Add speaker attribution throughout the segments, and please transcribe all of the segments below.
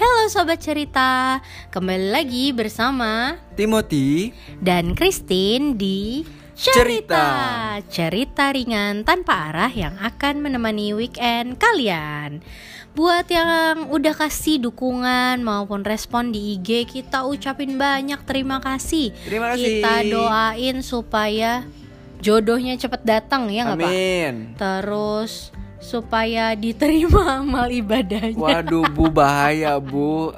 Speaker 1: Halo sobat cerita, kembali lagi bersama
Speaker 2: Timothy
Speaker 1: dan Christine di
Speaker 2: Cerita.
Speaker 1: Cerita ringan tanpa arah yang akan menemani weekend kalian. Buat yang udah kasih dukungan maupun respon di IG, kita ucapin banyak terima kasih.
Speaker 2: Terima kasih.
Speaker 1: Kita doain supaya jodohnya cepet datang ya nggak Pak?
Speaker 2: Amin
Speaker 1: Terus supaya diterima amal ibadahnya.
Speaker 2: Waduh bu bahaya bu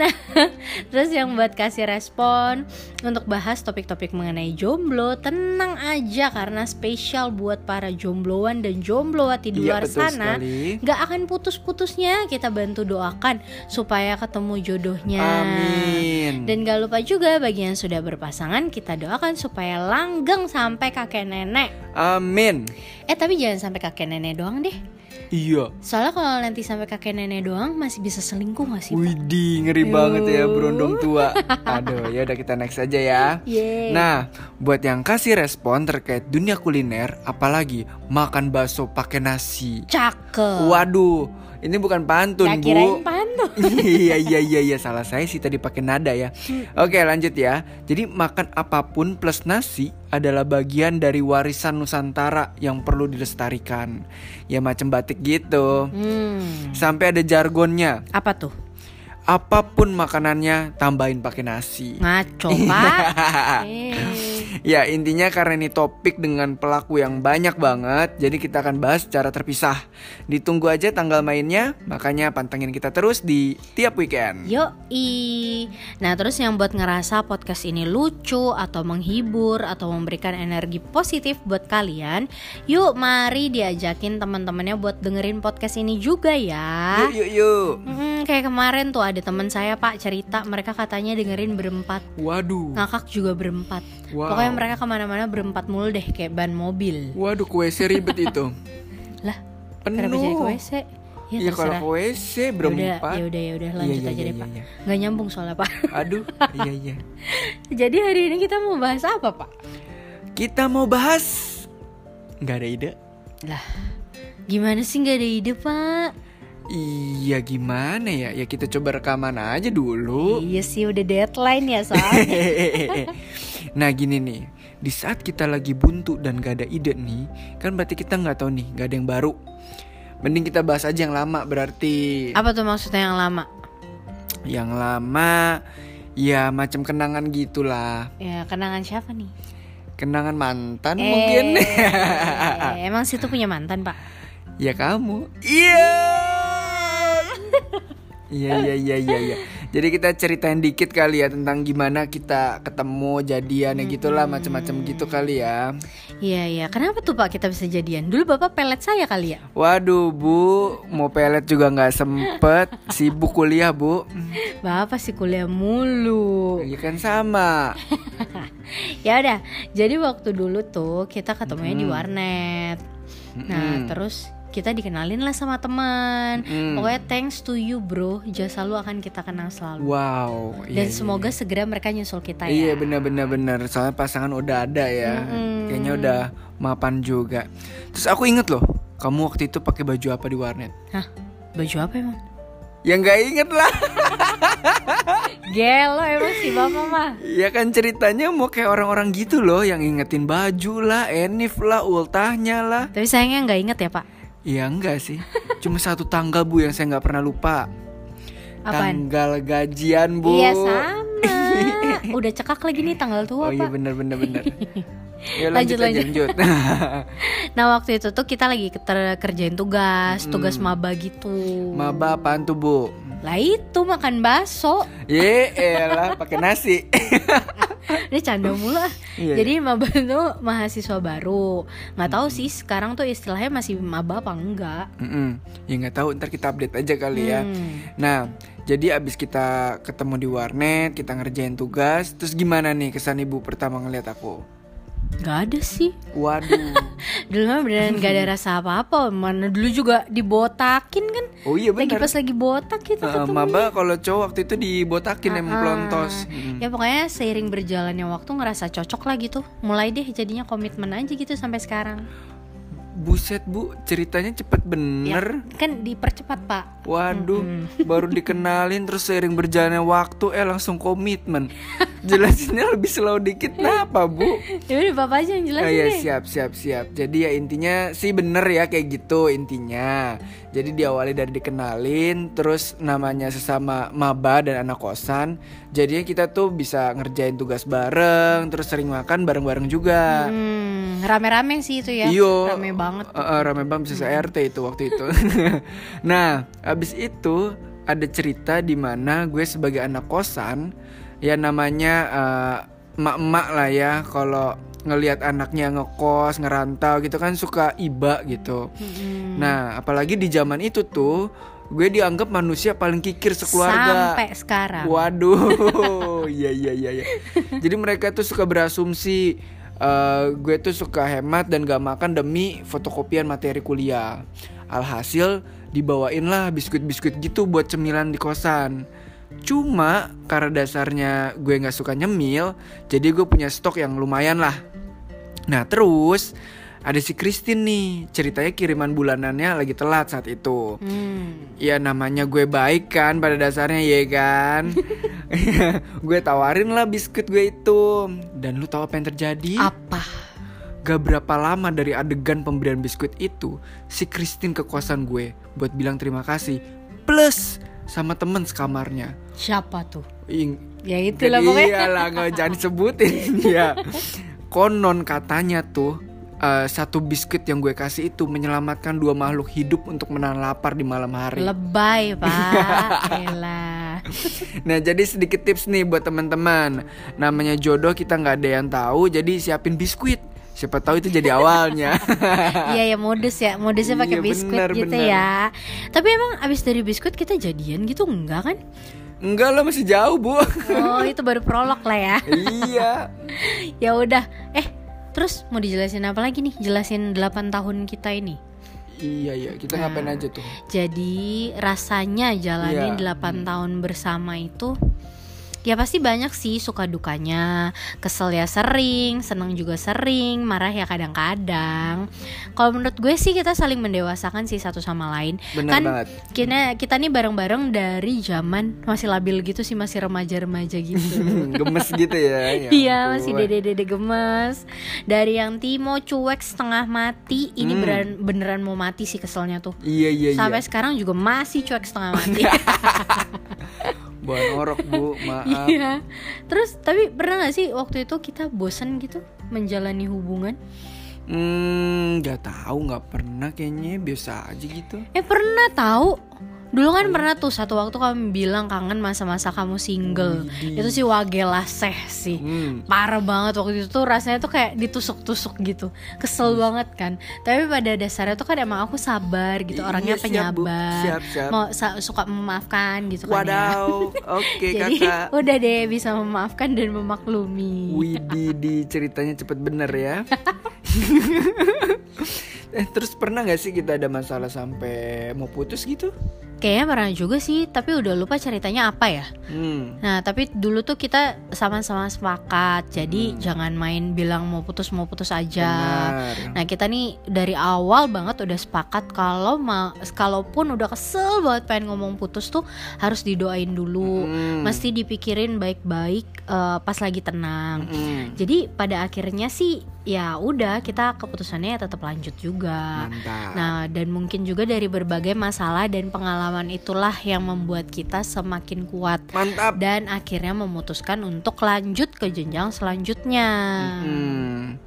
Speaker 1: Nah, terus yang buat kasih respon untuk bahas topik-topik mengenai jomblo, tenang aja karena spesial buat para jombloan dan jomblowati di
Speaker 2: Iya,
Speaker 1: luar
Speaker 2: betul
Speaker 1: sana.
Speaker 2: sekali.
Speaker 1: Gak akan putus-putusnya kita bantu doakan supaya ketemu jodohnya.
Speaker 2: Amin
Speaker 1: Dan gak lupa juga bagi yang sudah berpasangan kita doakan supaya langgeng sampai kakek nenek.
Speaker 2: Amin
Speaker 1: Eh tapi jangan sampai kakek nenek doang deh.
Speaker 2: Iya
Speaker 1: Soalnya kalau nanti sampai kakek nenek doang masih bisa selingkuh gak sih? Pak?
Speaker 2: Widih ngeri banget ya berondong tua Aduh ya udah kita next aja ya
Speaker 1: Yeay.
Speaker 2: Nah, buat yang kasih respon terkait dunia kuliner, apalagi makan bakso pakai nasi.
Speaker 1: Cakep.
Speaker 2: Waduh, ini bukan pantun, Bu.
Speaker 1: kirain pantun.
Speaker 2: iya iya iya iya salah saya sih tadi pakai nada ya. Oke lanjut ya. Jadi makan apa pun plus nasi adalah bagian dari warisan Nusantara yang perlu dilestarikan. Ya macam batik gitu.
Speaker 1: Hmm.
Speaker 2: Sampai ada jargonnya.
Speaker 1: Apa tuh?
Speaker 2: Apa pun makanannya tambahin pakai nasi.
Speaker 1: Ngaco, Pak.
Speaker 2: Ya intinya karena ini topik dengan pelaku yang banyak banget Jadi kita akan bahas secara terpisah Ditunggu aja tanggal mainnya Makanya pantengin kita terus di tiap weekend
Speaker 1: Yoi. Nah, terus yang buat ngerasa podcast ini lucu atau menghibur atau memberikan energi positif buat kalian, yuk mari diajakin teman-temannya buat dengerin podcast ini juga ya.
Speaker 2: Yuk yuk yuk
Speaker 1: Hmm, kayak kemarin tuh ada teman saya Pak cerita mereka katanya dengerin berempat,
Speaker 2: Waduh
Speaker 1: ngakak juga berempat.
Speaker 2: Wow.
Speaker 1: Pokoknya mereka ke mana-mana berempat mulu deh kayak ban mobil.
Speaker 2: Waduh ke WC ribet itu
Speaker 1: Lah,
Speaker 2: Penuh
Speaker 1: kenapa jadi ke WC? Ya,
Speaker 2: Iya kalau ke WC berempat
Speaker 1: Ya udah, ya udah, lanjut
Speaker 2: Iya,
Speaker 1: aja
Speaker 2: iya,
Speaker 1: deh
Speaker 2: iya,
Speaker 1: Pak.
Speaker 2: iya.
Speaker 1: Nggak nyambung soalnya Pak.
Speaker 2: Aduh iya iya
Speaker 1: Jadi hari ini kita mau bahas apa Pak?
Speaker 2: Kita mau bahas Nggak ada ide
Speaker 1: Lah, gimana sih nggak ada ide Pak?
Speaker 2: Iya gimana ya Ya kita coba rekaman aja dulu
Speaker 1: Iya sih udah deadline ya soalnya.
Speaker 2: nah gini nih. Di saat kita lagi buntu dan gak ada ide nih kan berarti kita nggak tahu nih gak ada yang baru. Mending kita bahas aja yang lama berarti.
Speaker 1: Apa tuh maksudnya yang lama?
Speaker 2: yang lama ya macam kenangan gitulah.
Speaker 1: Ya kenangan siapa nih?
Speaker 2: kenangan mantan
Speaker 1: Eh,
Speaker 2: mungkin.
Speaker 1: emang situ punya mantan Pak?
Speaker 2: ya kamu. Iya Iya iya iya iya iya. Jadi kita ceritain dikit kali ya tentang gimana kita ketemu jadian ya gitulah macam-macam gitu kali ya.
Speaker 1: Iya iya. Kenapa tuh Pak kita bisa jadian? Dulu Bapak pelet saya kali ya?
Speaker 2: Waduh bu, mau pelet juga nggak sempet, sibuk kuliah bu.
Speaker 1: Bapak sih kuliah mulu.
Speaker 2: Iya kan sama.
Speaker 1: ya udah. Jadi waktu dulu tuh kita ketemunya di warnet. Nah terus kita dikenalin lah sama teman.
Speaker 2: Mm.
Speaker 1: Pokoknya thanks to you bro, jasa lu akan kita kenang selalu.
Speaker 2: Wow.
Speaker 1: Dan
Speaker 2: iya,
Speaker 1: semoga segera mereka nyusul kita
Speaker 2: Iya
Speaker 1: ya.
Speaker 2: benar benar benar. Soalnya pasangan udah ada ya.
Speaker 1: Mm-mm.
Speaker 2: Kayaknya udah mapan juga. Terus aku inget loh, kamu waktu itu pakai baju apa di warnet?
Speaker 1: Hah? Baju apa emang?
Speaker 2: Ya nggak inget lah.
Speaker 1: Gelo emang sih bapak mah.
Speaker 2: Ya kan ceritanya mau kayak orang-orang gitu loh yang ingetin baju lah, enif lah, ultahnya lah.
Speaker 1: Tapi sayangnya nggak inget ya pak.
Speaker 2: Iya enggak sih. Cuma satu tanggal bu yang saya nggak pernah lupa.
Speaker 1: Apaan?
Speaker 2: Tanggal gajian bu.
Speaker 1: Iya sama. Udah cekak lagi nih tanggal tua
Speaker 2: Oh iya bener bener bener. Ya,
Speaker 1: Lanjut,
Speaker 2: lanjut,
Speaker 1: lanjut.
Speaker 2: lanjut.
Speaker 1: Nah waktu itu tuh kita lagi kerjain tugas, tugas maba gitu.
Speaker 2: Maba apaan tuh bu?
Speaker 1: Lah itu makan bakso.
Speaker 2: Ye elah pakai nasi.
Speaker 1: Ini canda mulu ah.
Speaker 2: Iya.
Speaker 1: Jadi maba tuh mahasiswa baru. Nggak tahu sih sekarang tuh istilahnya masih maba apa enggak.
Speaker 2: Mm-mm. Ya nggak tahu ntar kita update aja kali ya.
Speaker 1: Hmm.
Speaker 2: Nah jadi abis kita ketemu di warnet, kita ngerjain tugas, terus gimana nih kesan ibu pertama ngeliat aku?
Speaker 1: Nggak ada sih.
Speaker 2: Waduh.
Speaker 1: Dulu mah beneran gak ada rasa apa-apa. Mana dulu juga dibotakin kan.
Speaker 2: Oh iya
Speaker 1: Lagi
Speaker 2: bener.
Speaker 1: pas lagi botak gitu ketemu.
Speaker 2: maba kalau cowok waktu itu dibotakin emang
Speaker 1: Ah,
Speaker 2: pelontos. Mm.
Speaker 1: Ya pokoknya seiring berjalannya waktu ngerasa cocok lah gitu. Mulai deh jadinya komitmen aja gitu sampai sekarang.
Speaker 2: Buset bu, ceritanya cepet bener.
Speaker 1: Ya, kan dipercepat pak.
Speaker 2: Waduh, baru dikenalin terus seiring berjalannya waktu eh langsung komitmen. Jelasinnya lebih slow dikit, kenapa bu?
Speaker 1: Ya udah bapak aja yang jelasin
Speaker 2: Oh, iya
Speaker 1: deh.
Speaker 2: siap siap siap. Jadi ya intinya sih bener ya kayak gitu intinya. Jadi diawali dari dikenalin, terus namanya sesama maba dan anak kosan. Jadinya kita tuh bisa ngerjain tugas bareng, terus sering makan bareng-bareng juga.
Speaker 1: Hmm, rame-rame sih itu ya.
Speaker 2: Iyo,
Speaker 1: Rame banget.
Speaker 2: Eh, eh, rame banget bisa se-RT itu waktu itu. nah, abis itu ada cerita di mana gue sebagai anak kosan, ya namanya eh, emak-emak lah ya, kalau ngelihat anaknya ngekos, ngerantau gitu kan suka iba gitu.
Speaker 1: Mm-mm.
Speaker 2: Nah, apalagi di zaman itu tuh gue dianggap manusia paling kikir sekeluarga.
Speaker 1: Sampai sekarang.
Speaker 2: Waduh, iya iya iya. iya. Jadi mereka tuh suka berasumsi eh, gue tuh suka hemat dan gak makan demi fotokopian materi kuliah. Alhasil dibawain lah biskuit-biskuit gitu buat cemilan di kosan. Cuma karena dasarnya gue nggak suka nyemil, jadi gue punya stok yang lumayan lah. Nah terus ada si Christine nih, ceritanya kiriman bulanannya lagi telat saat itu.
Speaker 1: Hmm.
Speaker 2: Ya namanya gue baik kan pada dasarnya ya kan Gue tawarin lah biskuit gue itu Dan lu tahu apa yang terjadi?
Speaker 1: Apa?
Speaker 2: Gak berapa lama dari adegan pemberian biskuit itu Si Christine ke kosan gue Buat bilang terima kasih Plus sama temen sekamarnya
Speaker 1: Siapa tuh?
Speaker 2: Ing
Speaker 1: Ya itulah pokoknya.
Speaker 2: Iyalah gak jangan disebutin ya Konon katanya tuh eh, satu biskuit yang gue kasih itu menyelamatkan dua makhluk hidup untuk menahan lapar di malam hari.
Speaker 1: Lebay pak. Elah.
Speaker 2: Nah jadi sedikit tips nih buat teman-teman Namanya jodoh kita nggak ada yang tahu Jadi siapin biskuit Siapa tahu itu jadi awalnya
Speaker 1: Iya ya modus ya, modusnya pakai
Speaker 2: Iya,
Speaker 1: biskuit
Speaker 2: bener,
Speaker 1: gitu
Speaker 2: bener.
Speaker 1: ya. Tapi emang abis dari biskuit kita jadian gitu enggak kan?
Speaker 2: Enggak lah masih jauh bu
Speaker 1: Oh itu baru prolog lah ya.
Speaker 2: Iya
Speaker 1: ya udah. Terus mau dijelasin apa lagi nih? Jelasin 8 tahun kita ini.
Speaker 2: Iya iya kita ngapain aja tuh
Speaker 1: Jadi rasanya jalanin
Speaker 2: Iya.
Speaker 1: 8 tahun bersama itu Ya pasti banyak sih suka dukanya. Kesel ya sering, seneng juga sering Marah ya kadang-kadang. Kalau menurut gue sih kita saling mendewasakan sih satu sama lain.
Speaker 2: Bener
Speaker 1: Kan
Speaker 2: banget.
Speaker 1: kita, kita nih bareng-bareng dari zaman masih labil gitu sih Masih remaja-remaja gitu.
Speaker 2: Gemes gitu ya, ya
Speaker 1: Iya masih dede-dede gemes. Dari yang Timo cuek setengah mati Ini
Speaker 2: Hmm.
Speaker 1: beneran, beneran mau mati sih keselnya tuh.
Speaker 2: Iya iya iya.
Speaker 1: Sampai sekarang juga masih cuek setengah mati
Speaker 2: Buan orok bu. Maaf.
Speaker 1: Iya. Terus tapi pernah gak sih waktu itu kita bosen gitu Menjalani hubungan?
Speaker 2: Hmm nggak tahu nggak pernah kayaknya. Biasa aja gitu.
Speaker 1: Eh pernah tahu Dulu kan pernah tuh satu waktu kamu bilang kangen masa-masa kamu single.
Speaker 2: Widih.
Speaker 1: Itu sih wagelaseh sih.
Speaker 2: Hmm.
Speaker 1: Parah banget waktu itu tuh rasanya tuh kayak ditusuk-tusuk gitu. Kesel banget kan. Tapi pada dasarnya tuh kan emang aku sabar gitu
Speaker 2: Iya,
Speaker 1: Orangnya
Speaker 2: Bu.
Speaker 1: penyabar
Speaker 2: Siap, siap.
Speaker 1: Mau suka memaafkan gitu kan ya.
Speaker 2: Wadaw. Oke
Speaker 1: Jadi
Speaker 2: kakak.
Speaker 1: udah deh bisa memaafkan dan memaklumi.
Speaker 2: Widih di ceritanya cepet bener ya. Eh terus pernah gak sih kita ada masalah sampai mau putus gitu?
Speaker 1: Kayaknya pernah juga sih, tapi udah lupa ceritanya apa ya.
Speaker 2: Hmm
Speaker 1: Nah, tapi dulu tuh kita sama-sama sepakat, jadi
Speaker 2: Hmm.
Speaker 1: jangan main bilang mau putus mau putus aja.
Speaker 2: Benar
Speaker 1: Nah, kita nih dari awal banget udah sepakat kalau ma kalaupun udah kesel banget pengen ngomong putus tuh harus didoain dulu.
Speaker 2: Hmm.
Speaker 1: Mesti dipikirin baik-baik eh, pas lagi tenang.
Speaker 2: Hmm.
Speaker 1: Jadi pada akhirnya sih ya udah kita keputusannya ya tetap lanjut juga.
Speaker 2: Mantap
Speaker 1: Nah, dan mungkin juga dari berbagai masalah dan pengalaman itulah yang membuat kita semakin kuat
Speaker 2: Mantap
Speaker 1: dan akhirnya memutuskan untuk lanjut ke jenjang selanjutnya.
Speaker 2: Hmm.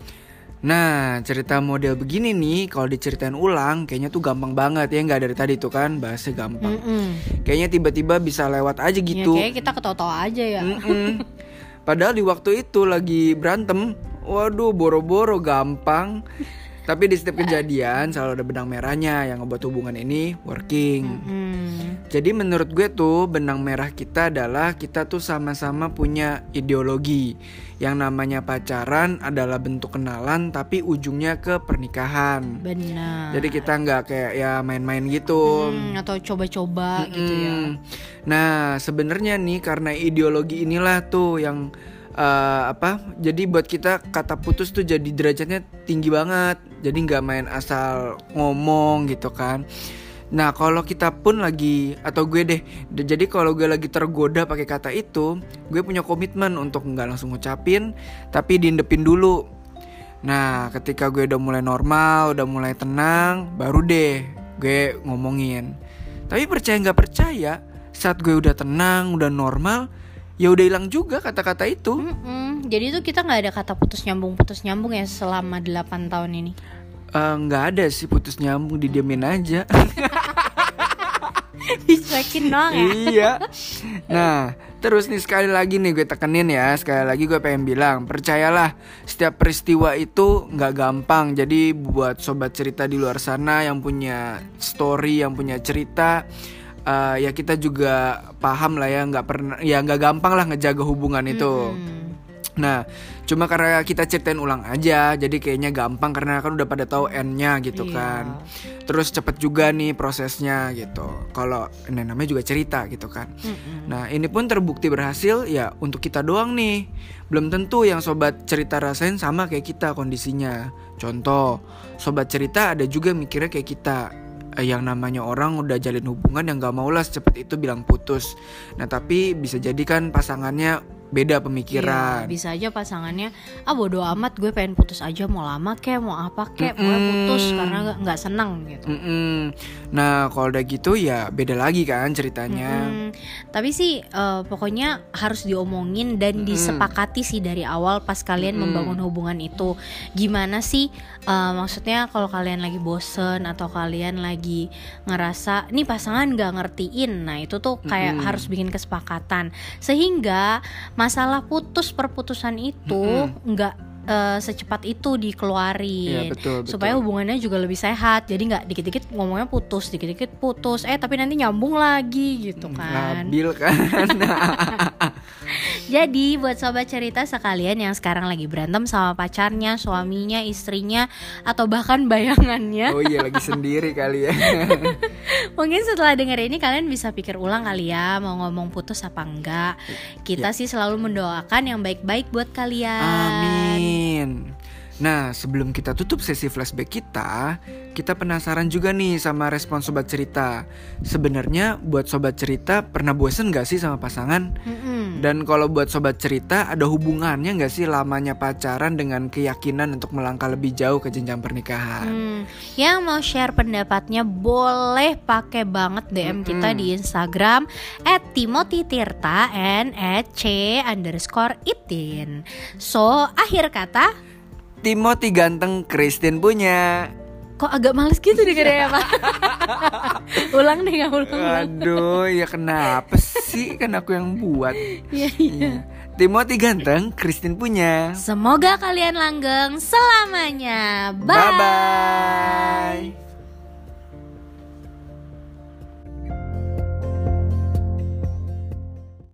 Speaker 2: Nah, cerita model begini nih, kalau diceritain ulang, kayaknya tuh gampang banget ya, nggak dari tadi tuh kan, bahasnya gampang.
Speaker 1: Mm-mm.
Speaker 2: Kayaknya tiba-tiba bisa lewat aja
Speaker 1: Ya,
Speaker 2: gitu.
Speaker 1: kayaknya kita ketawa-tawa aja ya.
Speaker 2: Padahal di waktu itu lagi berantem, waduh boro-boro gampang. Tapi di setiap kejadian selalu ada benang merahnya yang ngebuat hubungan ini working.
Speaker 1: Hmm.
Speaker 2: Jadi menurut gue tuh benang merah kita adalah kita tuh sama-sama punya ideologi yang namanya pacaran adalah bentuk kenalan tapi ujungnya ke pernikahan.
Speaker 1: Benar.
Speaker 2: Jadi kita nggak kayak ya main-main gitu.
Speaker 1: Hmm, atau coba-coba gitu ya.
Speaker 2: Mm. Nah, sebenarnya nih karena ideologi inilah tuh yang eh, apa? Jadi buat kita kata putus tuh jadi derajatnya tinggi banget. Jadi nggak main asal ngomong gitu kan Nah kalau kita pun lagi atau gue deh, jadi kalau gue lagi tergoda pakai kata itu, gue punya komitmen untuk nggak langsung ngucapin, tapi diindepin dulu. Nah ketika gue udah mulai normal, udah mulai tenang, baru deh gue ngomongin. Tapi percaya nggak percaya, saat gue udah tenang, udah normal, ya udah hilang juga kata-kata itu.
Speaker 1: Mm-mm. Jadi itu kita nggak ada kata putus nyambung putus nyambung ya selama 8 tahun ini.
Speaker 2: Eh, nggak ada sih putus nyambung didiemin aja.
Speaker 1: Dicuekin doang ya.
Speaker 2: iya. Nah, terus nih sekali lagi nih gue tekenin ya, sekali lagi gue pengen bilang, percayalah setiap peristiwa itu nggak gampang. Jadi buat sobat cerita di luar sana yang punya story, yang punya cerita, uh, ya kita juga paham lah ya, nggak pernah, ya nggak gampang lah ngejaga hubungan itu.
Speaker 1: Mm-mm.
Speaker 2: Nah, cuma karena kita ceritain ulang aja, jadi kayaknya gampang karena kan udah pada tahu end-nya gitu
Speaker 1: Iya.
Speaker 2: kan. Terus cepet juga nih prosesnya gitu. Kalau ini namanya juga cerita gitu kan.
Speaker 1: Mm-mm.
Speaker 2: Nah, ini pun terbukti berhasil ya untuk kita doang nih. Belum tentu yang sobat cerita rasain sama kayak kita kondisinya. Contoh, sobat cerita ada juga mikirnya kayak kita. Eh, Yang namanya orang udah jalin hubungan yang gak maulah secepat itu bilang putus. Nah, tapi bisa jadi kan pasangannya beda
Speaker 1: Iya,
Speaker 2: pemikiran.
Speaker 1: bisa aja pasangannya ah bodo amat gue pengen putus aja mau lama kek mau apa kek pokoknya putus karena nggak- seneng gitu.
Speaker 2: Mm-mm. Nah, kalau udah gitu ya beda lagi kan ceritanya.
Speaker 1: Mm, tapi sih eh, pokoknya harus diomongin dan disepakati sih dari awal pas kalian membangun hubungan itu. Gimana sih eh, maksudnya kalau kalian lagi bosen atau kalian lagi ngerasa nih pasangan nggak ngertiin. Nah, itu tuh kayak harus bikin kesepakatan sehingga masalah putus perputusan itu nggak eh, secepat itu dikeluarin.
Speaker 2: Iya, betul, betul.
Speaker 1: supaya hubungannya juga lebih sehat. Jadi nggak dikit-dikit ngomongnya putus dikit-dikit putus. Eh tapi nanti nyambung lagi gitu kan.
Speaker 2: Labil kan.
Speaker 1: jadi buat sobat cerita sekalian yang sekarang lagi berantem sama pacarnya suaminya istrinya atau bahkan bayangannya
Speaker 2: oh iya lagi sendiri kali ya.
Speaker 1: mungkin setelah denger ini kalian bisa pikir ulang kali ya mau ngomong putus apa enggak kita
Speaker 2: Ya.
Speaker 1: sih selalu mendoakan yang baik-baik buat kalian
Speaker 2: Amin. Nah, sebelum kita tutup sesi flashback kita, kita penasaran juga nih sama respon sobat cerita. Sebenarnya buat sobat cerita pernah bosen gak sih sama pasangan?
Speaker 1: Mm-mm.
Speaker 2: Dan kalau buat sobat cerita ada hubungannya gak sih lamanya pacaran dengan keyakinan untuk melangkah lebih jauh ke jenjang pernikahan?
Speaker 1: Hmm, yang mau share pendapatnya boleh pakai banget DM kita di Instagram @timothytirta and @c underscore itin. So akhir kata,
Speaker 2: Timothy ganteng Christine punya.
Speaker 1: kok agak males gitu deh ya pak? ulang deh nggak ulang. ulang.
Speaker 2: Aduh, ya kenapa sih? Kan aku yang buat.
Speaker 1: Iya iya.
Speaker 2: Iya. Timothy ganteng, Christine punya.
Speaker 1: Semoga kalian langgeng selamanya. Bye.
Speaker 2: Bye bye.